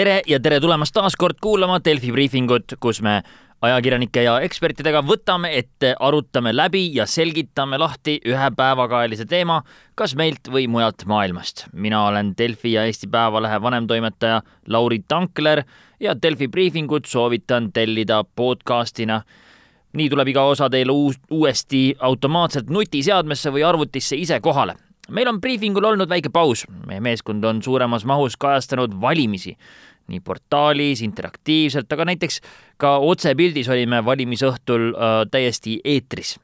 tere ja tere tulemast taas kord kuulama Delfi briifingut, kus me ajakirjanike ja ekspertidega võtame ette, arutame läbi ja selgitame lahti ühe päevakajalise teema, kas meilt või mujalt maailmast. mina olen Delfi ja Eesti Päevalehe vanemtoimetaja Lauri Tankler ja Delfi briifingut soovitan tellida podcastina. nii tuleb iga osa teile uus, uuesti automaatselt nutiseadmesse või arvutisse ise kohale meil on briifingul olnud väike paus, meie meeskond on suuremas mahus kajastanud valimisi nii portaalis, interaktiivselt, aga näiteks ka otsepildis olime valimisõhtul äh, täiesti eetris.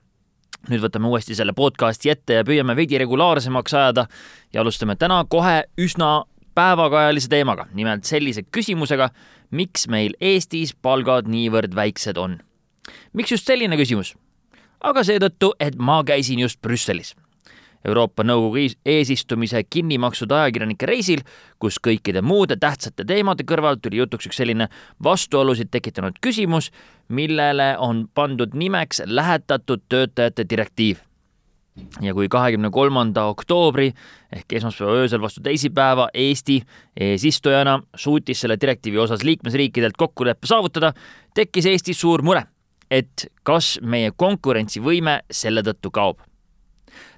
nüüd võtame uuesti selle podcasti ette ja püüame veidi regulaarsemaks ajada ja alustame täna kohe üsna päevakajalise teemaga, nimelt sellise küsimusega, miks meil Eestis palgad niivõrd väiksed on. miks just selline küsimus? aga seetõttu, et ma käisin just Brüsselis Euroopa Nõukogu eesistumise kinni makstud ajakirjanike reisil, kus kõikide muude tähtsate teemade kõrval tuli jutuks üks selline vastuolusid tekitanud küsimus, millele on pandud nimeks lähetatud töötajate direktiiv. Ja kui kahekümne kolmanda oktoobri ehk esmaspäeva öösel vastu teisipäeva Eesti eesistujana suutis selle direktiivi osas liikmesriikidelt kokkuleppe saavutada, tekkis Eestis suur mure, et kas meie konkurentsivõime selle tõttu kaob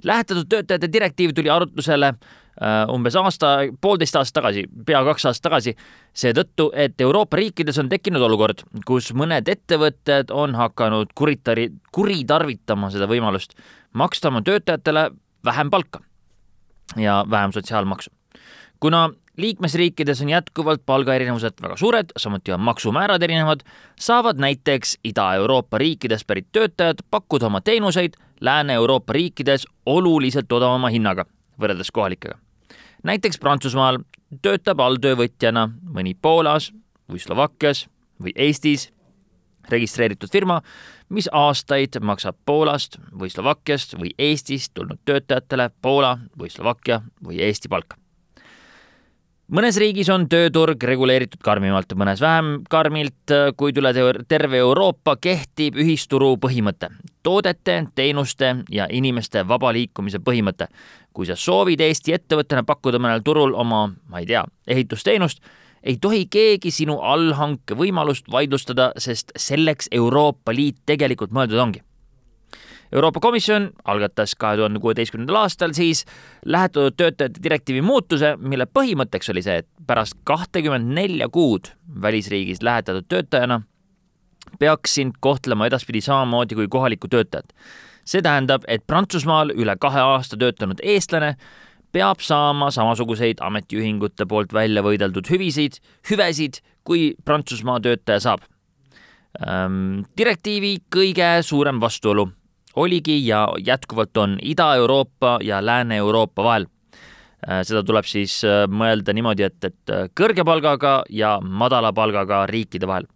lähetatud töötajate direktiiv tuli arutlusele äh, umbes aasta, poolteist aastat tagasi, pea kaks aastat tagasi, seetõttu, et Euroopa riikides on tekkinud olukord, kus mõned ettevõtted on hakanud kuritari, kuritarvitama seda võimalust maksta oma töötajatele vähem palka ja vähem sotsiaalmaksu. Kuna liikmesriikides on jätkuvalt palgaerinevused väga suured, samuti on maksumäärad erinevad, saavad näiteks Ida-Euroopa riikidest pärit töötajad pakkuda oma teenuseid Lääne-Euroopa riikides oluliselt odavama hinnaga võrreldes kohalikega. näiteks Prantsusmaal töötab alltöövõtjana mõni Poolas või Slovakkias või Eestis registreeritud firma, mis aastaid maksab Poolast või Slovakkiast või Eestist tulnud töötajatele Poola või Slovakkia või Eesti palka mõnes riigis on tööturg reguleeritud karmimalt, mõnes vähem karmilt, kuid üle terve Euroopa kehtib ühisturu põhimõte. toodete, teenuste ja inimeste vaba liikumise põhimõte. kui sa soovid Eesti ettevõttena pakkuda mõnel turul oma, ma ei tea, ehitusteenust, ei tohi keegi sinu allhanke võimalust vaidlustada, sest selleks Euroopa Liit tegelikult mõeldud ongi Euroopa Komisjon algatas kahe tuhande kuueteistkümnendal aastal siis lähetatud töötajate direktiivi muutuse, mille põhimõtteks oli see, et pärast kahtekümmet nelja kuud välisriigis lähetatud töötajana peaks sind kohtlema edaspidi samamoodi kui kohalikku töötajat. see tähendab, et Prantsusmaal üle kahe aasta töötanud eestlane peab saama samasuguseid ametiühingute poolt välja võideldud hüvisid, hüvesid, kui Prantsusmaa töötaja saab. Ehm, direktiivi kõige suurem vastuolu oligi ja jätkuvalt on Ida-Euroopa ja Lääne-Euroopa vahel. Äh, seda tuleb siis äh, mõelda niimoodi, et, et äh, kõrge palgaga ja madala palgaga riikide vahel,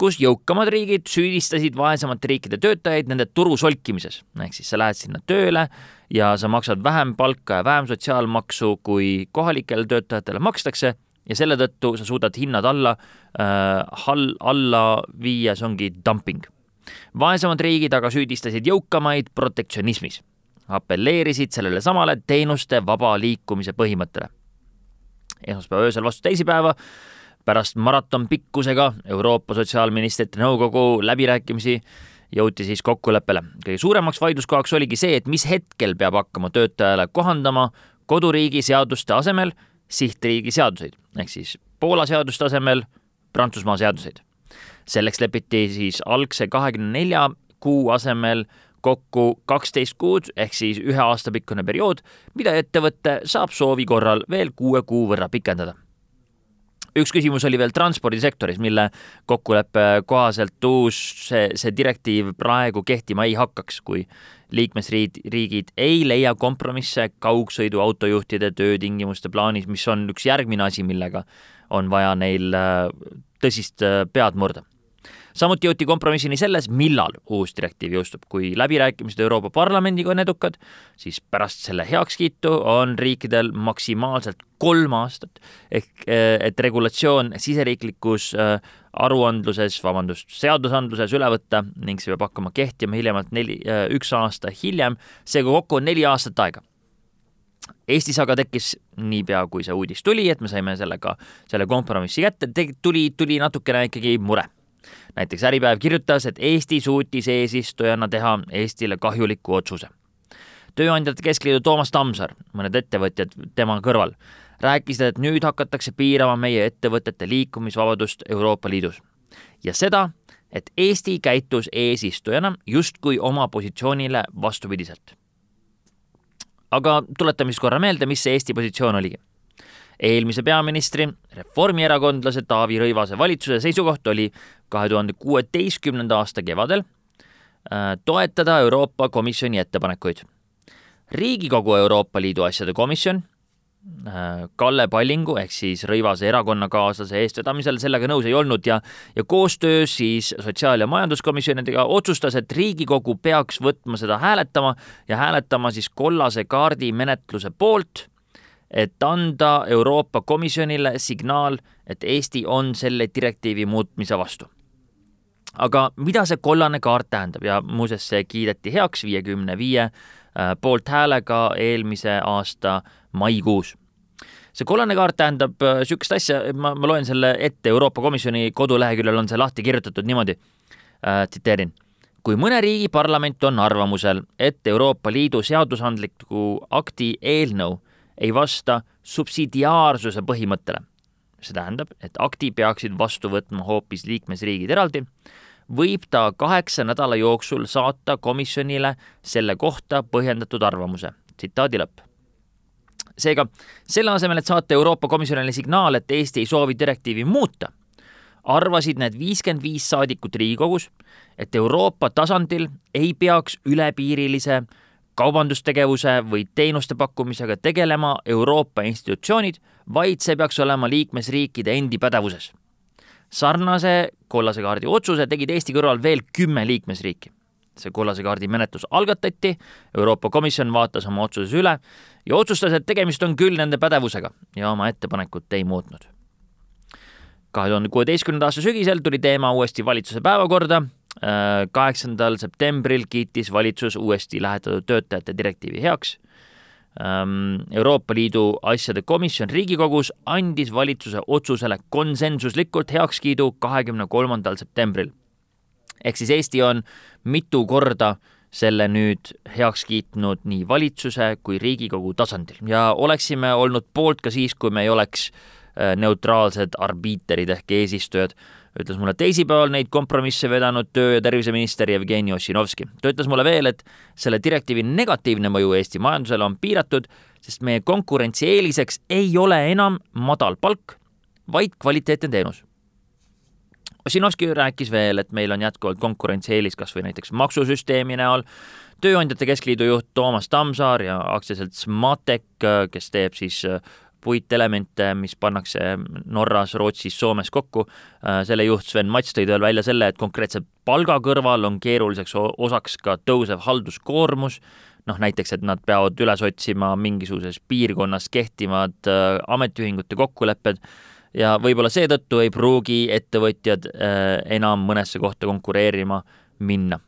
kus jõukamad riigid süüdistasid vaesemate riikide töötajaid nende turu solkimises. ehk siis sa lähed sinna tööle ja sa maksad vähem palka ja vähem sotsiaalmaksu, kui kohalikele töötajatele makstakse ja selle tõttu sa suudad hinnad alla äh,, alla viia, see ongi dumping vaesemad riigid aga süüdistasid jõukamaid protektsionismis, apelleerisid sellele samale teenuste vaba liikumise põhimõttele. esmaspäeva öösel vastu teisipäeva pärast maratonpikkusega Euroopa Sotsiaalministrite Nõukogu läbirääkimisi jõuti siis kokkuleppele. kõige suuremaks vaidluskohaks oligi see, et mis hetkel peab hakkama töötajale kohandama koduriigi seaduste asemel sihtriigi seaduseid, ehk siis Poola seaduste asemel Prantsusmaa seaduseid selleks lepiti siis algse kahekümne nelja kuu asemel kokku kaksteist kuud ehk siis ühe aasta pikkune periood, mida ettevõte saab soovi korral veel kuue kuu võrra pikendada. üks küsimus oli veel transpordisektoris, mille kokkuleppe kohaselt uus, see, see direktiiv praegu kehtima ei hakkaks, kui liikmesriigid ei leia kompromisse kaugsõiduautojuhtide töötingimuste plaanis, mis on üks järgmine asi, millega on vaja neil äh, tõsist äh, pead murda samuti jõuti kompromissini selles, millal uus direktiiv jõustub. kui läbirääkimised Euroopa Parlamendiga on edukad, siis pärast selle heakskiitu on riikidel maksimaalselt kolm aastat ehk eh, et regulatsioon siseriiklikus eh, aruandluses, vabandust, seadusandluses üle võtta ning see peab hakkama kehtima hiljemalt neli, eh, üks aasta hiljem, seega kokku on neli aastat aega Eestis aga tekkis niipea, kui see uudis tuli, et me saime sellega, selle kompromissi kätte, tuli, tuli natukene ikkagi mure. Näiteks Äripäev kirjutas, et Eesti suutis eesistujana teha Eestile kahjuliku otsuse. tööandjate keskliidu Toomas Tammsaar, mõned ettevõtjad tema kõrval, rääkisid, et nüüd hakatakse piirama meie ettevõtete liikumisvabadust Euroopa Liidus. ja seda, et Eesti käitus eesistujana justkui oma positsioonile vastupidiselt aga tuletame siis korra meelde, mis see Eesti positsioon oligi. Eelmise peaministri, reformierakondlase Taavi Rõivase valitsuse seisukoht oli kahe tuhande kuueteistkümnenda aasta kevadel äh, toetada Euroopa Komisjoni ettepanekuid. riigikogu Euroopa Liidu asjade komisjon Äh, Kalle Pallingu ehk siis Rõivase erakonnakaaslase eestvedamisel sellega nõus ei olnud ja, ja koostöös siis Sotsiaal- ja Majanduskomisjonidega otsustas, et Riigikogu peaks võtma seda hääletama ja hääletama siis kollase kaardi menetluse poolt, et anda Euroopa Komisjonile signaal, et Eesti on selle direktiivi muutmise vastu. aga mida see kollane kaart tähendab ja muuseas, see kiideti heaks viiekümne viie äh, poolthäälega eelmise aasta maikuus. see kollane kaart tähendab niisugust äh, asja, ma, ma loen selle ette, Euroopa Komisjoni koduleheküljel on see lahti kirjutatud niimoodi äh,, tsiteerin. kui mõne riigi parlament on arvamusel, et Euroopa Liidu seadusandliku akti eelnõu ei vasta subsidiaarsuse põhimõttele, see tähendab, et akti peaksid vastu võtma hoopis liikmesriigid eraldi, võib ta kaheksa nädala jooksul saata komisjonile selle kohta põhjendatud arvamuse. tsitaadi lõpp. Seega selle asemel, et saata Euroopa Komisjonile signaal, et Eesti ei soovi direktiivi muuta, arvasid need viiskümmend viis saadikut Riigikogus, et Euroopa tasandil ei peaks ülepiirilise kaubandustegevuse või teenuste pakkumisega tegelema Euroopa institutsioonid, vaid see peaks olema liikmesriikide endi pädevuses. sarnase kollase kaardi otsuse tegid Eesti kõrval veel kümme liikmesriiki see kollase kaardi menetlus algatati, Euroopa Komisjon vaatas oma otsuses üle ja otsustas, et tegemist on küll nende pädevusega ja oma ettepanekut ei muutnud. kahe tuhande kuueteistkümnenda aasta sügisel tuli teema uuesti valitsuse päevakorda, kaheksandal septembril kiitis valitsus uuesti lähetatud töötajate direktiivi heaks. Euroopa Liidu asjade komisjon Riigikogus andis valitsuse otsusele konsensuslikult heakskiidu kahekümne kolmandal septembril. Ehk siis Eesti on mitu korda selle nüüd heaks kiitnud nii valitsuse kui Riigikogu tasandil. Ja oleksime olnud poolt ka siis, kui me ei oleks äh, neutraalsed arbiiterid ehk eesistujad, ütles mulle teisipäeval neid kompromisse vedanud töö- ja terviseminister Jevgeni Ossinovski. ta ütles mulle veel, et selle direktiivi negatiivne mõju Eesti majandusele on piiratud, sest meie konkurentsieeliseks ei ole enam madal palk, vaid kvaliteetne teenus Ossinovski rääkis veel, et meil on jätkuvalt konkurentsieelis kas või näiteks maksusüsteemi näol, Tööandjate Keskliidu juht Toomas Tammsaar ja aktsiaselts Matek, kes teeb siis äh, puitelemente, mis pannakse Norras, Rootsis, Soomes kokku. Äh, selle juht Sven Mats tõi veel välja selle, et konkreetse palga kõrval on keeruliseks osaks ka tõusev halduskoormus, noh näiteks, et nad peavad üles otsima mingisuguses piirkonnas kehtivad äh, ametiühingute kokkulepped ja võib-olla seetõttu ei pruugi ettevõtjad äh, enam mõnesse kohta konkureerima minna.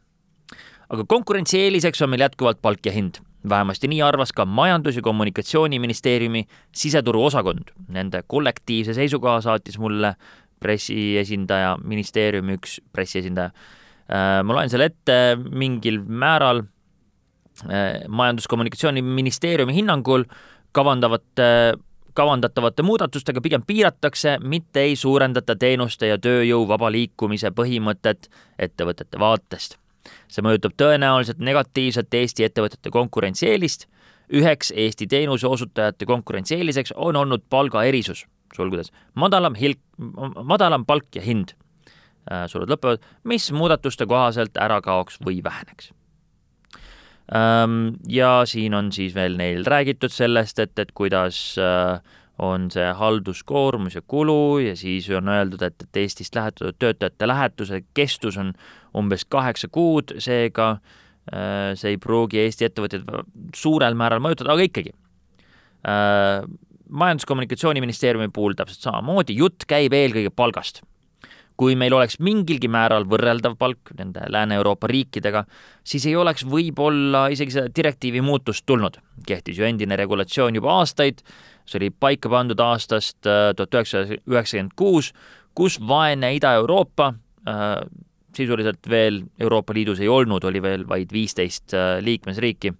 Aga konkurentsieeliseks on meil jätkuvalt palk ja hind. vähemasti nii arvas ka Majandus- ja Kommunikatsiooniministeeriumi siseturuosakond. Nende kollektiivse seisukoha saatis mulle pressiesindaja, ministeeriumi üks pressiesindaja. Äh, ma loen selle ette mingil määral äh, Majandus-Kommunikatsiooniministeeriumi hinnangul kavandavate kavandatavate muudatustega pigem piiratakse, mitte ei suurendata teenuste ja tööjõu vaba liikumise põhimõtet ettevõtete vaatest. See mõjutab tõenäoliselt negatiivselt Eesti ettevõtete konkurentsieelist, üheks Eesti teenuse osutajate konkurentsieeliseks on olnud palgaerisus, sulgudes madalam hilk, madalam palk ja hind, äh, sulud lõpevad, mis muudatuste kohaselt ära kaoks või väheneks. Ja siin on siis veel neil räägitud sellest, et, et kuidas äh, on see halduskoormus ja kulu ja siis on öeldud, et, et Eestist lähetatud töötajate lähetuse kestus on umbes kaheksa kuud, seega äh, see ei pruugi Eesti ettevõtteid suurel määral mõjutada, aga ikkagi. majandus-kommunikatsiooniministeeriumi puhul täpselt samamoodi, jutt käib eelkõige palgast kui meil oleks mingilgi määral võrreldav palk nende Lääne-Euroopa riikidega, siis ei oleks võib-olla isegi seda direktiivi muutust tulnud. kehtis ju endine regulatsioon juba aastaid, see oli paika pandud aastast äh, tuhat üheksasada üheksakümmend kuus, kus vaene Ida-Euroopa äh, sisuliselt veel Euroopa Liidus ei olnud, oli veel vaid viisteist äh, liikmesriiki.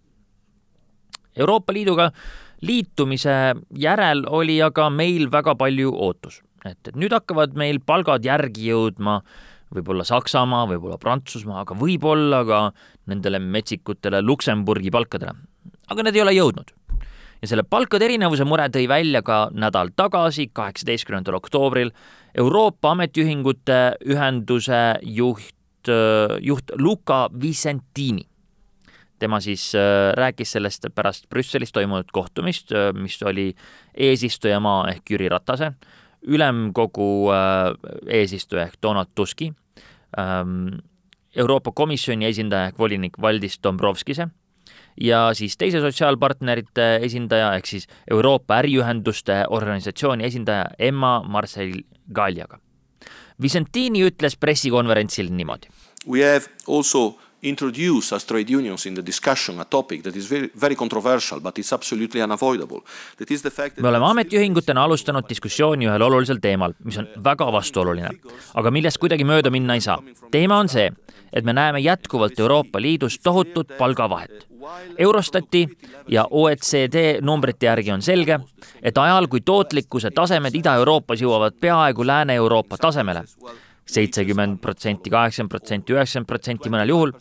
Euroopa Liiduga liitumise järel oli aga meil väga palju ootus, et, et nüüd hakkavad meil palgad järgi jõudma võib-olla Saksamaa, võib-olla Prantsusmaa, aga võib-olla ka nendele metsikutele Luksemburgi palkadele. aga need ei ole jõudnud. Ja selle palkade erinevuse mure tõi välja ka nädal tagasi, kaheksateistkümnendal oktoobril Euroopa Ametiühingute Ühenduse juht, juht Luca Vicentini. Tema siis äh, rääkis sellest pärast Brüsselis toimunud kohtumist, äh, mis oli eesistujamaa ehk Jüri Ratase, ülemkogu äh, eesistuja ehk Donald Tuski, ähm, Euroopa Komisjoni esindaja ehk volinik Valdis Dombrovskise ja siis teise sotsiaalpartnerite esindaja ehk siis Euroopa Äriühenduste Organisatsiooni esindaja Emma Marcel Galjaga. Vicentini ütles pressikonverentsil niimoodi. We have also introduce as trade unions in the discussion a topic that is very, very controversial, but it's absolutely unavoidable. That is the fact that me oleme ametiühingutena alustanud diskussiooni ühel olulisel teemal, mis on väga vastuoluline, aga millest kuidagi mööda minna ei saa. teema on see, et me näeme jätkuvalt Euroopa Liidus tohutut palgavahet. Eurostati ja OECD numbrite järgi on selge, et ajal, kui tootlikkuse tasemed Ida-Euroopas jõuavad peaaegu Lääne-Euroopa tasemele, seitsekümmend protsenti, kaheksakümmend protsenti, üheksakümmend protsenti mõnel juhul,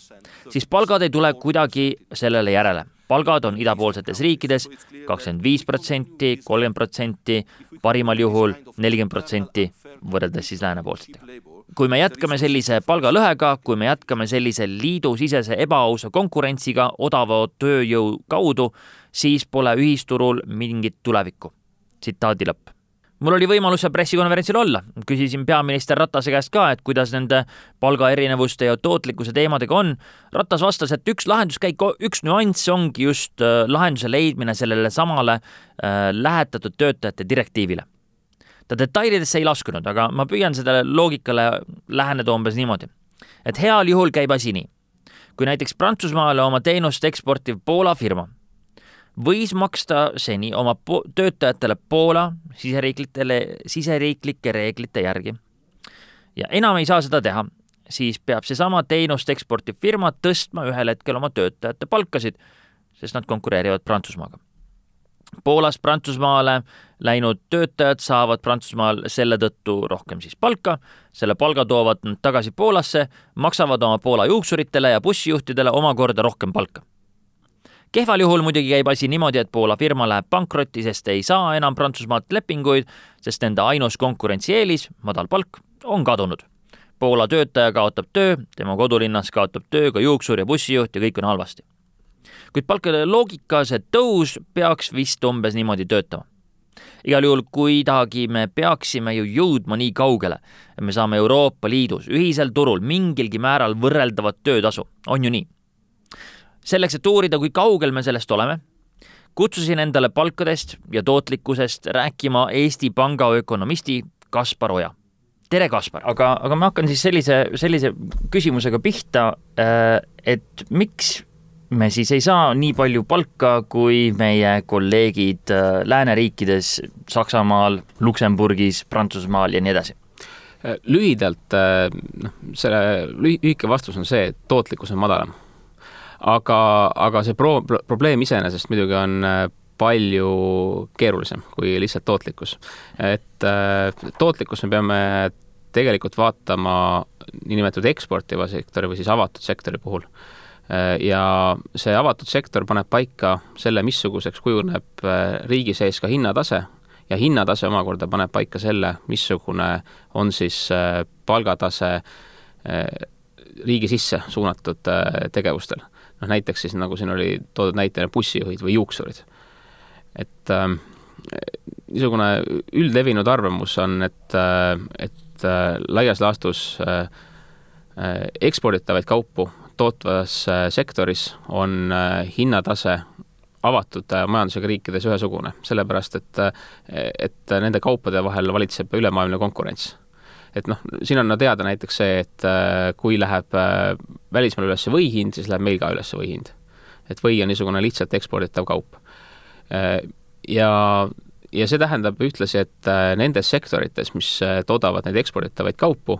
siis palgad ei tule kuidagi sellele järele. palgad on idapoolsetes riikides kakskümmend viis protsenti, kolmkümmend protsenti, parimal juhul nelikümmend protsenti võrreldes siis läänepoolsetega. Kui me jätkame sellise palgalõhega, kui me jätkame sellise liidusisese ebaausa konkurentsiga odava tööjõu kaudu, siis pole ühisturul mingit tulevikku. tsitaadi lõpp mul oli võimalus seal pressikonverentsil olla, küsisin peaminister Ratase käest ka, et kuidas nende palgaerinevuste ja tootlikkuse teemadega on. Ratas vastas, et üks lahenduskäik, üks nüanss ongi just äh, lahenduse leidmine sellele samale äh, lähetatud töötajate direktiivile. Ta detailidesse ei laskunud, aga ma püüan sellele loogikale läheneda umbes niimoodi, et heal juhul käib asi nii. kui näiteks Prantsusmaale oma teenust eksportiv Poola firma võis maksta seni oma po töötajatele Poola siseriiklitele, siseriiklike reeglite järgi. ja enam ei saa seda teha, siis peab seesama teenust eksportiv firma tõstma ühel hetkel oma töötajate palkasid, sest nad konkureerivad Prantsusmaaga. Poolast Prantsusmaale läinud töötajad saavad Prantsusmaal selle tõttu rohkem siis palka, selle palga toovad nad tagasi Poolasse, maksavad oma Poola juuksuritele ja bussijuhtidele omakorda rohkem palka kehval juhul muidugi käib asi niimoodi, et Poola firma läheb pankrotti, sest ei saa enam Prantsusmaalt lepinguid, sest nende ainus konkurentsieelis, madal palk, on kadunud. Poola töötaja kaotab töö, tema kodulinnas kaotab töö ka juuksur ja bussijuht ja kõik on halvasti. Kuid palkade loogika, see tõus peaks vist umbes niimoodi töötama igal juhul kuidagi me peaksime ju jõudma nii kaugele, et me saame Euroopa Liidus ühisel turul mingilgi määral võrreldavat töötasu, on ju nii? selleks, et uurida, kui kaugel me sellest oleme, kutsusin endale palkadest ja tootlikkusest rääkima Eesti Panga ökonomisti Kaspar Oja. tere, Kaspar! aga, aga ma hakkan siis sellise, sellise küsimusega pihta, äh, et miks me siis ei saa nii palju palka kui meie kolleegid äh, lääneriikides, Saksamaal, Luksemburgis, Prantsusmaal ja nii edasi? Äh, lühidalt, noh, selle lühike vastus on see, et tootlikkus on madalam aga, aga see pro-, probleem iseenesest muidugi on äh, palju keerulisem kui lihtsalt tootlikkus. et äh, tootlikkust me peame tegelikult vaatama niinimetatud eksportiva sektori või siis avatud sektori puhul. Äh, ja see avatud sektor paneb paika selle, missuguseks kujuneb riigi sees ka hinnatase ja hinnatase omakorda paneb paika selle, missugune on siis palgatase riigi sisse suunatud tegevustel noh näiteks siis nagu siin oli toodud näitena bussijuhid või juuksurid. et äh, niisugune üldlevinud arvamus on, et äh,, et äh, laias laastus äh, äh, eksporditavaid kaupu tootvas äh, sektoris on äh, hinnatase avatud äh, majandusega riikides ühesugune, sellepärast et, et nende kaupade vahel valitseb ülemaailmne konkurents et noh, siin on teada näiteks see, et kui läheb äh, välismaal üles või hind, siis läheb meil ka üles või hind. et või on niisugune lihtsalt eksporditav kaup. Ja, ja see tähendab ühtlasi, et nendes sektorites, mis toodavad neid eksporditavaid kaupu,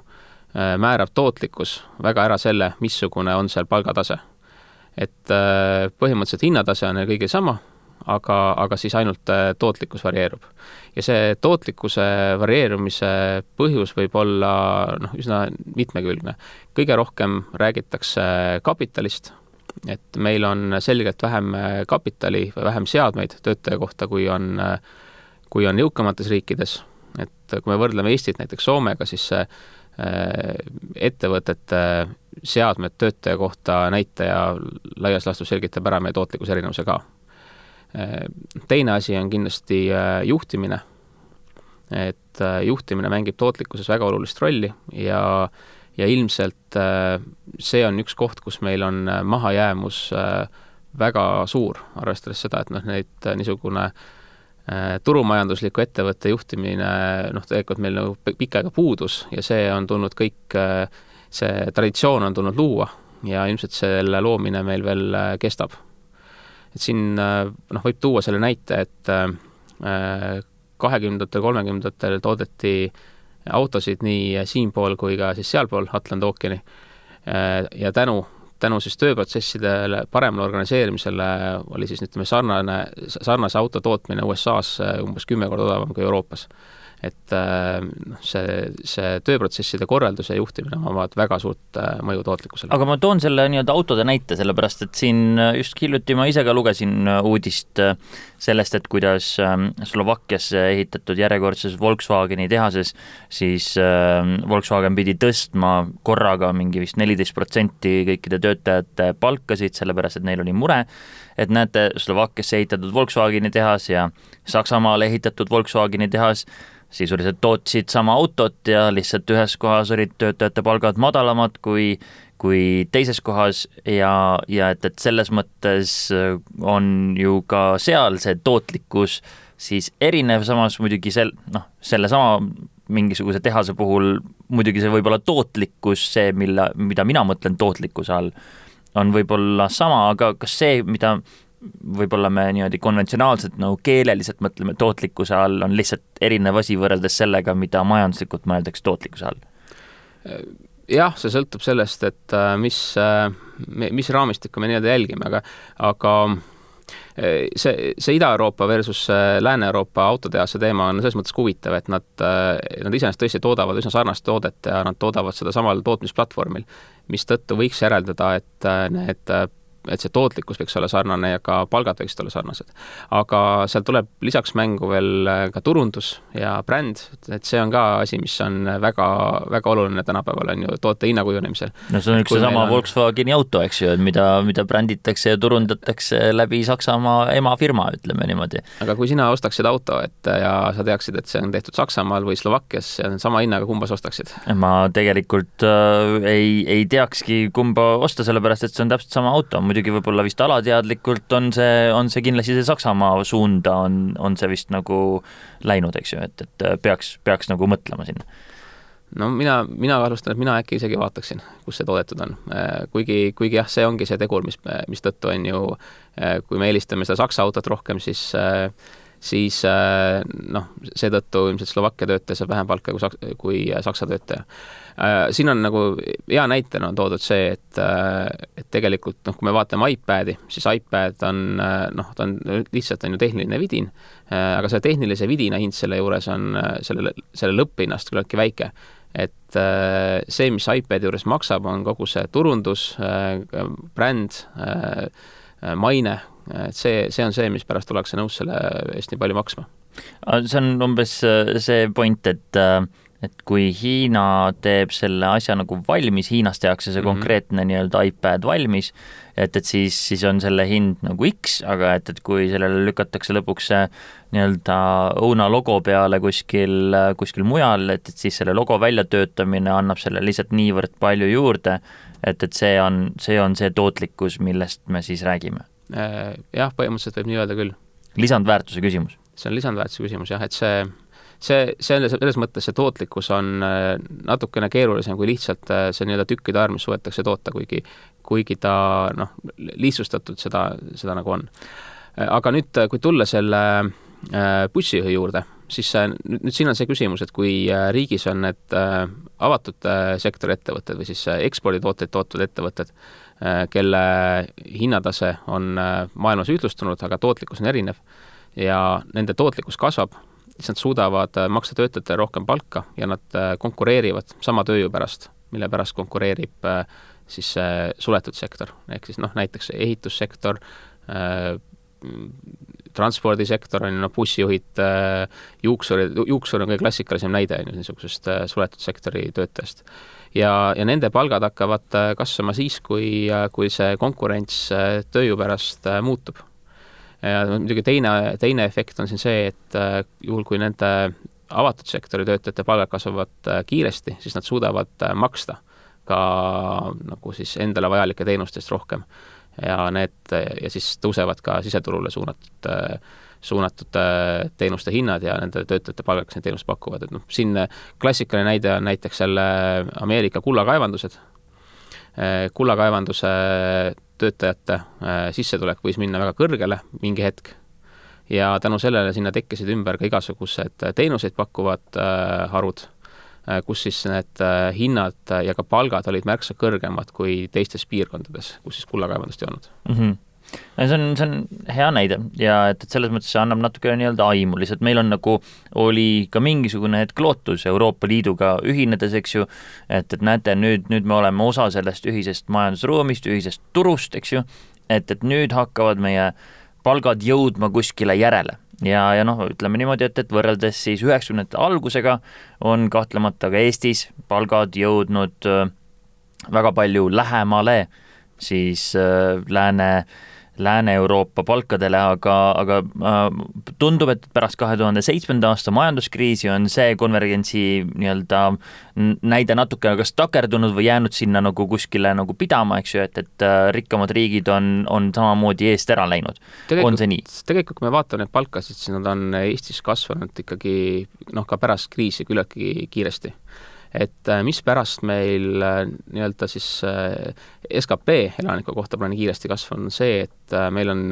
määrab tootlikkus väga ära selle, missugune on seal palgatase. et põhimõtteliselt hinnatase on neil kõigil sama aga, aga siis ainult äh, tootlikkus varieerub. ja see tootlikkuse varieerumise põhjus võib olla noh, üsna mitmekülgne. kõige rohkem räägitakse kapitalist, et meil on selgelt vähem äh, kapitali või vähem seadmeid töötaja kohta, kui on, äh, kui on jõukamates riikides, et kui me võrdleme Eestit näiteks Soomega, siis see ettevõtete seadmed töötaja kohta näitaja laias laastus selgitab ära meie tootlikkuse erinevuse ka teine asi on kindlasti äh, juhtimine. et äh, juhtimine mängib tootlikkuses väga olulist rolli ja, ja ilmselt äh, see on üks koht, kus meil on mahajäämus väga suur, arvestades seda, et noh, neid niisugune turumajandusliku ettevõtte juhtimine noh, tegelikult meil nagu pikka aega puudus ja see on tulnud kõik, see traditsioon on tulnud luua ja ilmselt selle loomine meil veel kestab. Et siin äh, noh, võib tuua selle näite, et äh, kahekümnendatel, kolmekümnendatel toodeti autosid nii siinpool kui ka siis sealpool Atlandi ookeani äh, ja tänu, tänu siis tööprotsessidele paremale organiseerimisele oli siis ütleme, sarnane, sarnase auto tootmine USA-s umbes kümme korda odavam kui Euroopas et äh, noh, see, see tööprotsesside korraldus ja juhtimine omavad väga suurt äh, mõju tootlikkusele. aga ma toon selle nii-öelda autode näite, sellepärast et siin äh, just hiljuti ma ise ka lugesin uudist sellest, et kuidas ähm, Slovakkiasse ehitatud järjekordses Volkswageni tehases siis Volkswagen pidi tõstma korraga mingi vist neliteist protsenti kõikide töötajate palkasid, sellepärast et neil oli mure, et näete, Slovakkiasse ehitatud Volkswageni tehas ja Saksamaale ehitatud Volkswageni tehas. sisuliselt tootsid sama autot ja lihtsalt ühes kohas olid töötajate palgad madalamad kui, kui teises kohas ja, ja et, et selles mõttes on ju ka seal see tootlikkus siis erinev, samas muidugi sel-, noh, sellesama mingisuguse tehase puhul muidugi see võib olla tootlikkus, see, mille, mida mina mõtlen tootlikkuse all, on võib-olla sama, aga kas see, mida võib-olla me niimoodi konventsionaalselt nagu keeleliselt mõtleme tootlikkuse all, on lihtsalt erinev asi võrreldes sellega, mida majanduslikult mõeldakse tootlikkuse all? jah, see sõltub sellest, et äh, mis, äh, mis raamistikku me nii-öelda jälgime, aga, aga äh, see, see Ida-Euroopa versus Lääne-Euroopa autotehase teema on selles mõttes huvitav, et nad, nad iseenesest tõesti toodavad üsna sarnast toodet ja nad toodavad seda samal tootmisplatvormil, mistõttu võiks järeldada, et need et see tootlikkus võiks olla sarnane ja ka palgad võiksid olla sarnased. aga seal tuleb lisaks mängu veel äh, ka turundus ja bränd, et see on ka asi, mis on väga, väga oluline tänapäeval, on ju, toote hinna kujunemisel. no see on üks seesama on... Volkswageni auto, eks ju, et mida, mida bränditakse ja turundatakse läbi Saksamaa emafirma, ütleme niimoodi. aga kui sina ostaksid auto, et ja sa teaksid, et see on tehtud Saksamaal või Slovakkias ja sama hinnaga, kumba sa ostaksid? ma tegelikult äh, ei, ei teakski, kumba osta, sellepärast et see on täpselt sama auto, muidugi muidugi võib-olla vist alateadlikult on see, on see kindlasti see Saksamaa suunda on, on see vist nagu läinud, eks ju, et, et peaks, peaks nagu mõtlema sinna no mina, mina kahtlustan, et mina äkki isegi vaataksin, kus see toodetud on. kuigi, kuigi jah, see ongi see tegur, mis, mistõttu on ju, kui me eelistame seda Saksa autot rohkem, siis siis noh, seetõttu ilmselt Slovakkia töötaja saab vähem palka kui Saks-, kui Saksa töötaja. Äh, siin on nagu hea näitena on toodud see, et, äh, et tegelikult noh, kui me vaatame iPadi, siis iPad on äh, noh, ta on lihtsalt on ju tehniline vidin, aga selle tehnilise vidina hind selle juures on selle, selle lõpphinnast küllaltki väike. Et see, mis iPadi juures maksab, on kogu see turundus, bränd, maine, et see, see on see, mispärast ollakse nõus selle eest nii palju maksma. see on umbes see point, et et kui Hiina teeb selle asja nagu valmis, Hiinas tehakse see mm -hmm. konkreetne nii-öelda iPad valmis, et, et siis, siis on selle hind nagu X, aga et, et kui sellele lükatakse lõpuks see nii-öelda Õuna logo peale kuskil, kuskil mujal, et, et siis selle logo väljatöötamine annab selle lihtsalt niivõrd palju juurde, et, et see on, see on see tootlikkus, millest me siis räägime. Äh, jah, põhimõtteliselt võib nii öelda küll. lisandväärtuse küsimus. see on lisandväärtuse küsimus jah, et see see, selles, selles mõttes see tootlikkus on natukene keerulisem kui lihtsalt see nii-öelda tükkide arv, mis suudetakse toota, kuigi, kuigi ta noh, lihtsustatud seda, seda nagu on. aga nüüd, kui tulla selle bussijuhi juurde, siis nüüd, nüüd siin on see küsimus, et kui riigis on need avatud sektori ettevõtted või siis eksporditooteid tootvad ettevõtted, kelle hinnatase on maailmas ühtlustunud, aga tootlikkus on erinev ja nende tootlikkus kasvab, siis nad suudavad maksta töötajatele rohkem palka ja nad konkureerivad sama tööjõu pärast, mille pärast konkureerib siis see suletud sektor, ehk siis noh, näiteks ehitussektor äh,, transpordisektor on ju noh, bussijuhid äh,, juuksurid, juuksur on kõige klassikalisem näide on ju niisugusest äh, suletud sektori töötajast. Ja, ja nende palgad hakkavad äh, kasvama siis, kui, äh, kui see konkurents äh, tööjõu pärast äh, muutub. ja muidugi teine, teine efekt on siin see, et äh, juhul, kui nende avatud sektori töötajate palgad kasvavad äh, kiiresti, siis nad suudavad äh, maksta ka nagu siis endale vajalike teenuste eest rohkem. ja need, ja siis tõusevad ka siseturule suunatud, suunatud teenuste hinnad ja nende töötajate palgad, kes neid teenust pakuvad, et noh, siin klassikaline näide on näiteks jälle Ameerika kullakaevandused. kullakaevanduse töötajate sissetulek võis minna väga kõrgele mingi hetk ja tänu sellele sinna tekkisid ümber ka igasugused teenuseid pakkuvad harud Äh, kus siis need äh, hinnad ja ka palgad olid märksa kõrgemad kui teistes piirkondades, kus siis kullakaevandust ei olnud mm. -hmm see on, see on hea näide ja et, et selles mõttes see annab natuke nii-öelda aimu, lihtsalt meil on nagu, oli ka mingisugune hetk lootus Euroopa Liiduga ühinedes, eks ju, et, et näete, nüüd, nüüd me oleme osa sellest ühisest majandusruumist, ühisest turust, eks ju, et, et nüüd hakkavad meie palgad jõudma kuskile järele. Ja, ja noh, ütleme niimoodi, et, et võrreldes siis üheksakümnendate algusega on kahtlemata ka Eestis palgad jõudnud äh, väga palju lähemale siis äh, lääne äh, Lääne-Euroopa palkadele, aga, aga äh, tundub, et pärast kahe tuhande seitsmenda aasta majanduskriisi on see konvergentsi nii-öelda näide natuke kas takerdunud või jäänud sinna nagu kuskile nagu pidama, eks ju, et, et äh, rikkamad riigid on, on samamoodi eest ära läinud. on see nii? tegelikult, kui me vaatame neid palkasid, siis nad on Eestis kasvanud ikkagi noh, ka pärast kriisi küllaltki kiiresti et äh, mispärast meil äh, nii-öelda siis äh, skp elaniku kohta nii kiiresti kasvanud, on see, et meil on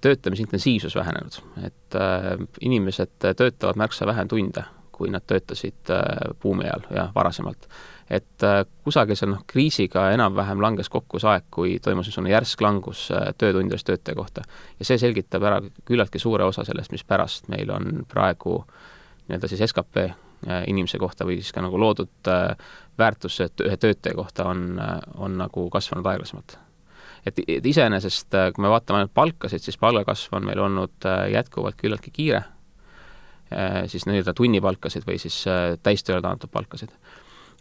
töötamise intensiivsus vähenenud, et inimesed töötavad märksa vähem tunde, kui nad töötasid buumi ajal ja varasemalt. et kusagil seal noh, kriisiga enam-vähem langes kokku see aeg, kui toimus niisugune järsk langus töötundidest töötaja kohta. ja see selgitab ära küllaltki suure osa sellest, mispärast meil on praegu nii-öelda siis skp inimese kohta või siis ka nagu loodud äh, väärtus ühe töötaja kohta on, äh, on nagu kasvanud aeglasemalt. et, et iseenesest, kui me vaatame ainult palkasid, siis palgakasv on meil olnud jätkuvalt küllaltki kiire, siis nii-öelda tunnipalkasid või siis täistööle taandatud palkasid.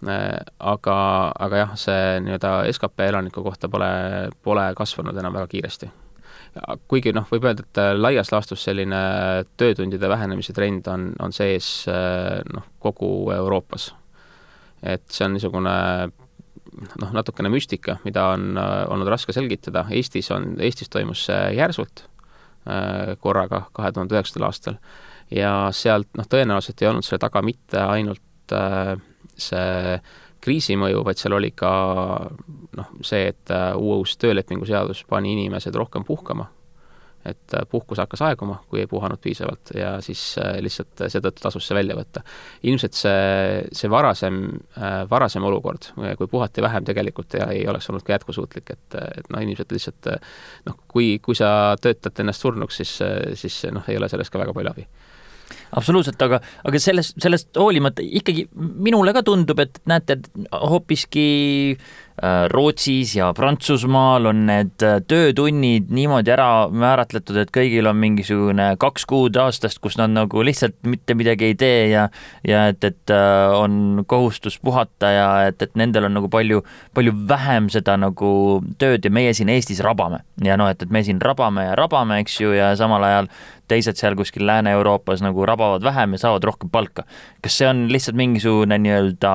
Aga, aga jah, see nii-öelda skp elaniku kohta pole, pole kasvanud enam väga kiiresti kuigi noh, võib öelda, et äh, laias laastus selline töötundide vähenemise trend on, on sees äh, noh, kogu Euroopas. et see on niisugune noh, natukene müstika, mida on äh, olnud raske selgitada, Eestis on, Eestis toimus see järsult korraga kahe tuhande üheksandal aastal ja sealt noh, tõenäoliselt ei olnud selle taga mitte ainult see kriisi mõju, vaid seal oli ka noh, see, et äh, uus töölepingu seadus pani inimesed rohkem puhkama. et äh, puhkus hakkas aeguma, kui ei puhanud piisavalt ja siis äh, lihtsalt seetõttu tasus see välja võtta. ilmselt see, see varasem, varasem olukord, kui puhati vähem, tegelikult ei, ei oleks olnud ka jätkusuutlik, et, et noh, inimesed lihtsalt noh, kui, kui sa töötad ennast surnuks, siis, siis noh, ei ole sellest ka väga palju abi absoluutselt, aga, aga sellest, sellest hoolimata ikkagi minule ka tundub, et näete, hoopiski Rootsis ja Prantsusmaal on need äh, töötunnid niimoodi ära määratletud, et kõigil on mingisugune kaks kuud aastast, kus nad nagu lihtsalt mitte midagi ei tee ja ja et, et äh, on kohustus puhata ja et, et nendel on nagu palju, palju vähem seda nagu tööd ja meie siin Eestis rabame. ja noh, et, et me siin rabame ja rabame, eks ju, ja samal ajal teised seal kuskil Lääne-Euroopas nagu rabavad vähem ja saavad rohkem palka. kas see on lihtsalt mingisugune nii-öelda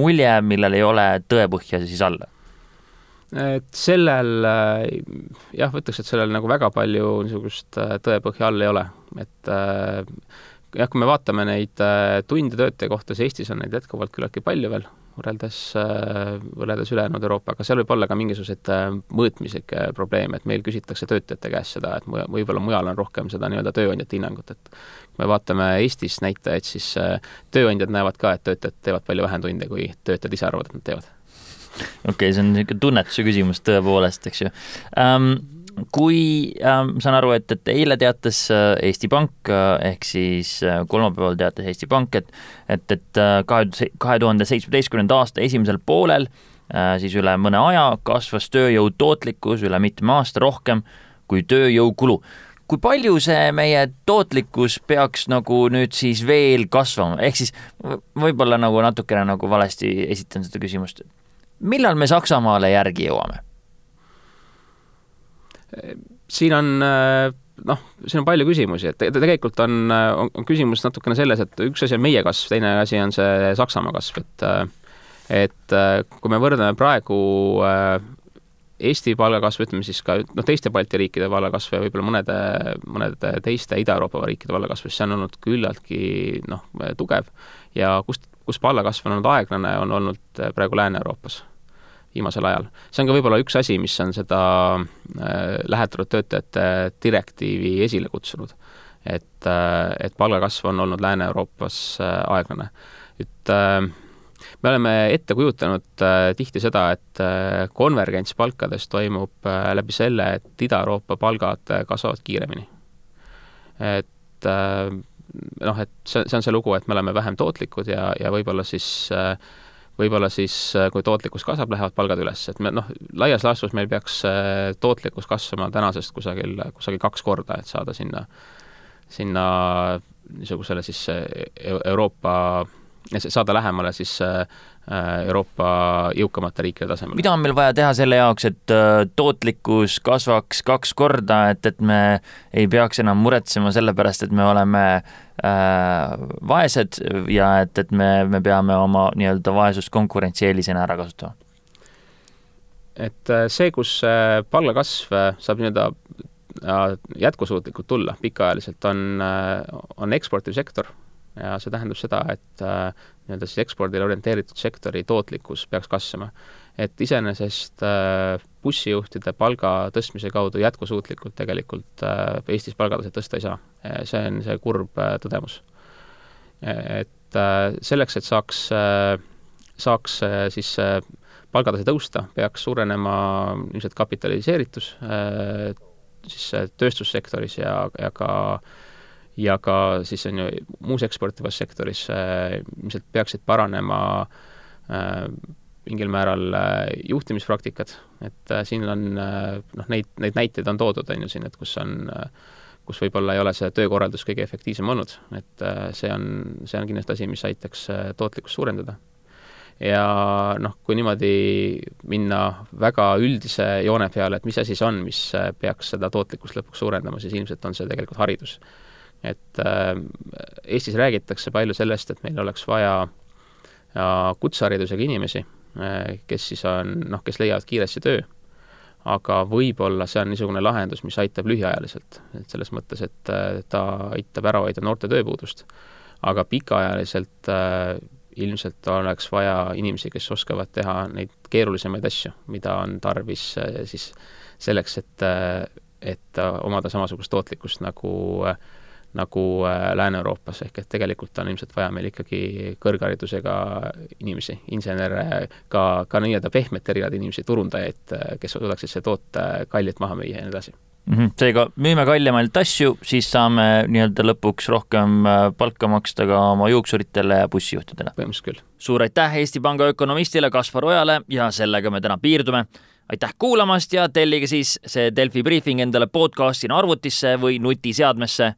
mulje, millel ei ole tõepõhja siis alla? et sellel jah, ütleks, et sellel nagu väga palju niisugust äh, tõepõhja all ei ole, et äh, jah, kui me vaatame neid äh, tunde töötaja kohta, siis Eestis on neid jätkuvalt küllaltki palju veel, võrreldes, äh, võrreldes ülejäänud Euroopaga, seal võib olla ka mingisuguseid mõõtmislikke probleeme, et meil küsitakse töötajate käest seda, et võib-olla mujal on rohkem seda nii-öelda tööandjate hinnangut, et kui me vaatame Eestis näitajaid, siis tööandjad näevad ka, et töötajad teevad palju vähem tunde, kui töötajad ise arvavad, et nad teevad. Okei okay,, see on niisugune tunnetuse küsimus tõepoolest, eks ju um, kui äh, ma saan aru, et, et eile teatas äh, Eesti Pank äh, ehk siis äh, kolmapäeval teatas Eesti Pank, et et, et kahe, kahe tuhande seitsmeteistkümnenda aasta esimesel poolel äh, siis üle mõne aja kasvas tööjõu tootlikkus üle mitme aasta rohkem kui tööjõukulu. kui palju see meie tootlikkus peaks nagu nüüd siis veel kasvama, ehk siis võib-olla nagu natukene nagu valesti esitan seda küsimust. Millal me Saksamaale järgi jõuame? siin on noh, siin on palju küsimusi, et tegelikult on, on, on küsimus natukene selles, et üks asi on meie kasv, teine asi on see Saksamaa kasv, et et kui me võrdleme praegu Eesti palgakasvu, ütleme siis ka noh, teiste Balti riikide palgakasvu ja võib-olla mõnede, mõnede teiste Ida-Euroopa riikide palgakasvu, siis see on olnud küllaltki noh, tugev ja kust, kus palgakasv on olnud aeglane, on olnud praegu Lääne-Euroopas viimasel ajal. see on ka võib-olla üks asi, mis on seda äh, lähetatud töötajate direktiivi esile kutsunud. et, äh, et palgakasv on olnud Lääne-Euroopas äh, aeglane. et me oleme ette kujutanud tihti seda, et konvergents palkades toimub läbi selle, et Ida-Euroopa palgad kasvavad kiiremini. et noh, et see, see on see lugu, et me oleme vähem tootlikud ja, ja võib-olla siis äh, võib-olla siis, äh, kui tootlikkus kasvab, lähevad palgad üles, et me noh, laias laastus meil peaks äh, tootlikkus kasvama tänasest kusagil, kusagil kaks korda, et saada sinna, sinna niisugusele siis äh, Euroopa, saada lähemale siis Euroopa jõukamate riikide tasemele. mida on meil vaja teha selle jaoks, et tootlikkus kasvaks kaks korda, et, et me ei peaks enam muretsema selle pärast, et me oleme äh, Äh, vaesed ja et, et me, me peame oma nii-öelda vaesust konkurentsieelisena ära kasutama? et äh, see, kus äh, palgakasv saab nii-öelda jätkusuutlikult tulla pikaajaliselt, on, on eksportiv sektor ja see tähendab seda, et nii-öelda siis ekspordile orienteeritud sektori tootlikkus peaks kasvama et iseenesest äh, bussijuhtide palga tõstmise kaudu jätkusuutlikult tegelikult äh, Eestis palgataset tõsta ei saa. Äh, see on see kurb tõdemus. et selleks, et saaks, saaks siis palgatase tõusta, peaks suurenema ilmselt kapitaliseeritus siis tööstussektoris ja, ja ka ja ka siis on ju muus eksportivas sektoris ilmselt peaksid paranema mingil määral äh, juhtimispraktikad, et äh, siin on äh, noh, neid, neid näiteid on toodud, on ju siin, et kus on, kus võib-olla ei ole see töökorraldus kõige efektiivsem olnud, et see on, see on kindlasti asi, mis aitaks tootlikkust suurendada. ja noh, kui niimoodi minna väga üldise joone peale, et mis asi see on, mis peaks seda tootlikkust lõpuks suurendama, siis ilmselt on see tegelikult haridus. Et Eestis räägitakse palju sellest, et meil oleks vaja kutseharidusega inimesi Äh, kes siis on noh, kes leiavad kiiresti töö. aga võib-olla see on niisugune lahendus, mis aitab lühiajaliselt, et selles mõttes, et äh, ta aitab ära hoida noorte tööpuudust. aga pikaajaliselt äh, ilmselt oleks vaja inimesi, kes oskavad teha neid keerulisemaid asju, mida on tarvis äh, siis selleks, et, et omada samasugust tootlikkust nagu äh, nagu äh, Lääne-Euroopas, ehk et tegelikult on ilmselt vaja meil ikkagi kõrgharidusega inimesi, insenere, ka, ka nii-öelda pehmete erialade inimesi, turundajaid, äh, kes suudaksid see toote kallilt maha müüa ja nii edasi mm. -hmm. seega müüme kallimaid asju, siis saame nii-öelda lõpuks rohkem äh, palka maksta ka oma juuksuritele ja bussijuhtidele. põhimõtteliselt küll. suur aitäh Eesti Panga ökonomistile Kaspar Ojale ja sellega me täna piirdume aitäh kuulamast ja tellige siis see Delfi briifing endale podcastina arvutisse või nutiseadmesse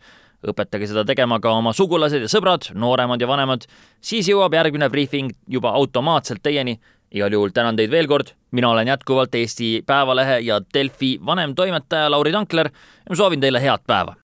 õpetage seda tegema ka oma sugulased ja sõbrad, nooremad ja vanemad, siis jõuab järgmine briifing juba automaatselt teieni. igal juhul tänan teid veel kord, mina olen jätkuvalt Eesti Päevalehe ja Delfi vanemtoimetaja Lauri Tankler. Ja ma soovin teile head päeva